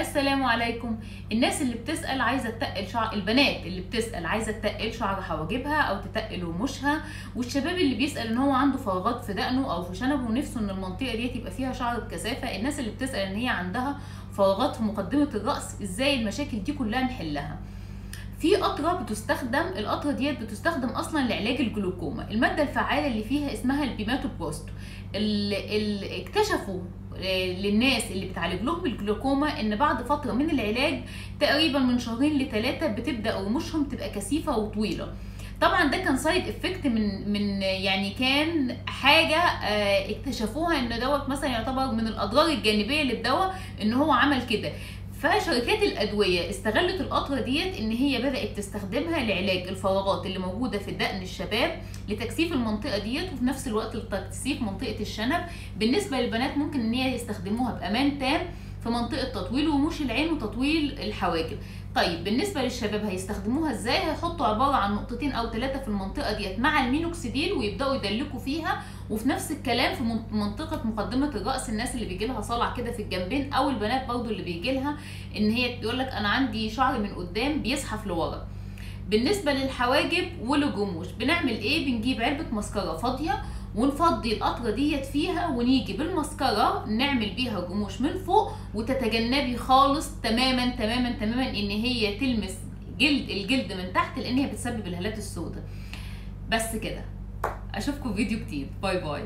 السلام عليكم. الناس اللي بتسأل عايزة تتقل شعر البنات اللي بتسأل عايزة تتقل شعر حواجبها أو تتقل رموشها والشباب اللي بيسأل إن هو عنده فراغات في دقنه أو في شنبه ونفسه إن المنطقة دي يبقى فيها شعر بكثافة الناس اللي بتسأل إن هي عندها فراغات في مقدمة الرأس إزاي المشاكل دي كلها نحلها. في قطرة بتستخدم القطرة ديت بتستخدم أصلا لعلاج الجلوكوما. المادة الفعالة اللي فيها اسمها ال bimatoprost اللي اكتشفوا للناس اللي بتعالج لهم الجلوكوما إن بعد فترة من العلاج تقريبا من شهرين لثلاثه بتبدأ رموشهم تبقى كثيفة وطويلة. طبعا ده كان side effect من من يعني كان حاجة اكتشفوها إن دوت مثلا يعتبر من الأضرار الجانبية للدواء إن هو عمل كده. فشركات الأدوية استغلت القطرة ديت إن هي بدأت تستخدمها لعلاج الفراغات اللي موجودة في دقن الشباب لتكثيف المنطقة ديت وفي نفس الوقت لتكثيف منطقة الشنب. بالنسبة للبنات ممكن إن هي يستخدموها بأمان تام في منطقة تطويل رموش العين وتطويل الحواجب. طيب بالنسبة للشباب هيستخدموها إزاي؟ هيحطوا عبارة عن نقطتين أو ثلاثة في المنطقة ديت مع المينوكسيديل ويبدأوا يدلكوا فيها وفي نفس الكلام في منطقة مقدمة الرأس الناس اللي بيجي لها صلع كده في الجنبين أو البنات برضو اللي بيجي لها إن هي تقول لك أنا عندي شعر من قدام بيزحف لورا. بالنسبة للحواجب والرموش بنعمل إيه؟ بنجيب علبة مسكرة فاضية ونفضي القطرة ديت فيها ونيجي بالمسكرة نعمل بيها رموش من فوق وتتجنبي خالص تماما تماما تماما إن هي تلمس جلد الجلد من تحت لأن هي بتسبب الهالات السوداء. بس كده. أشوفكم فيديو جديد. bye bye.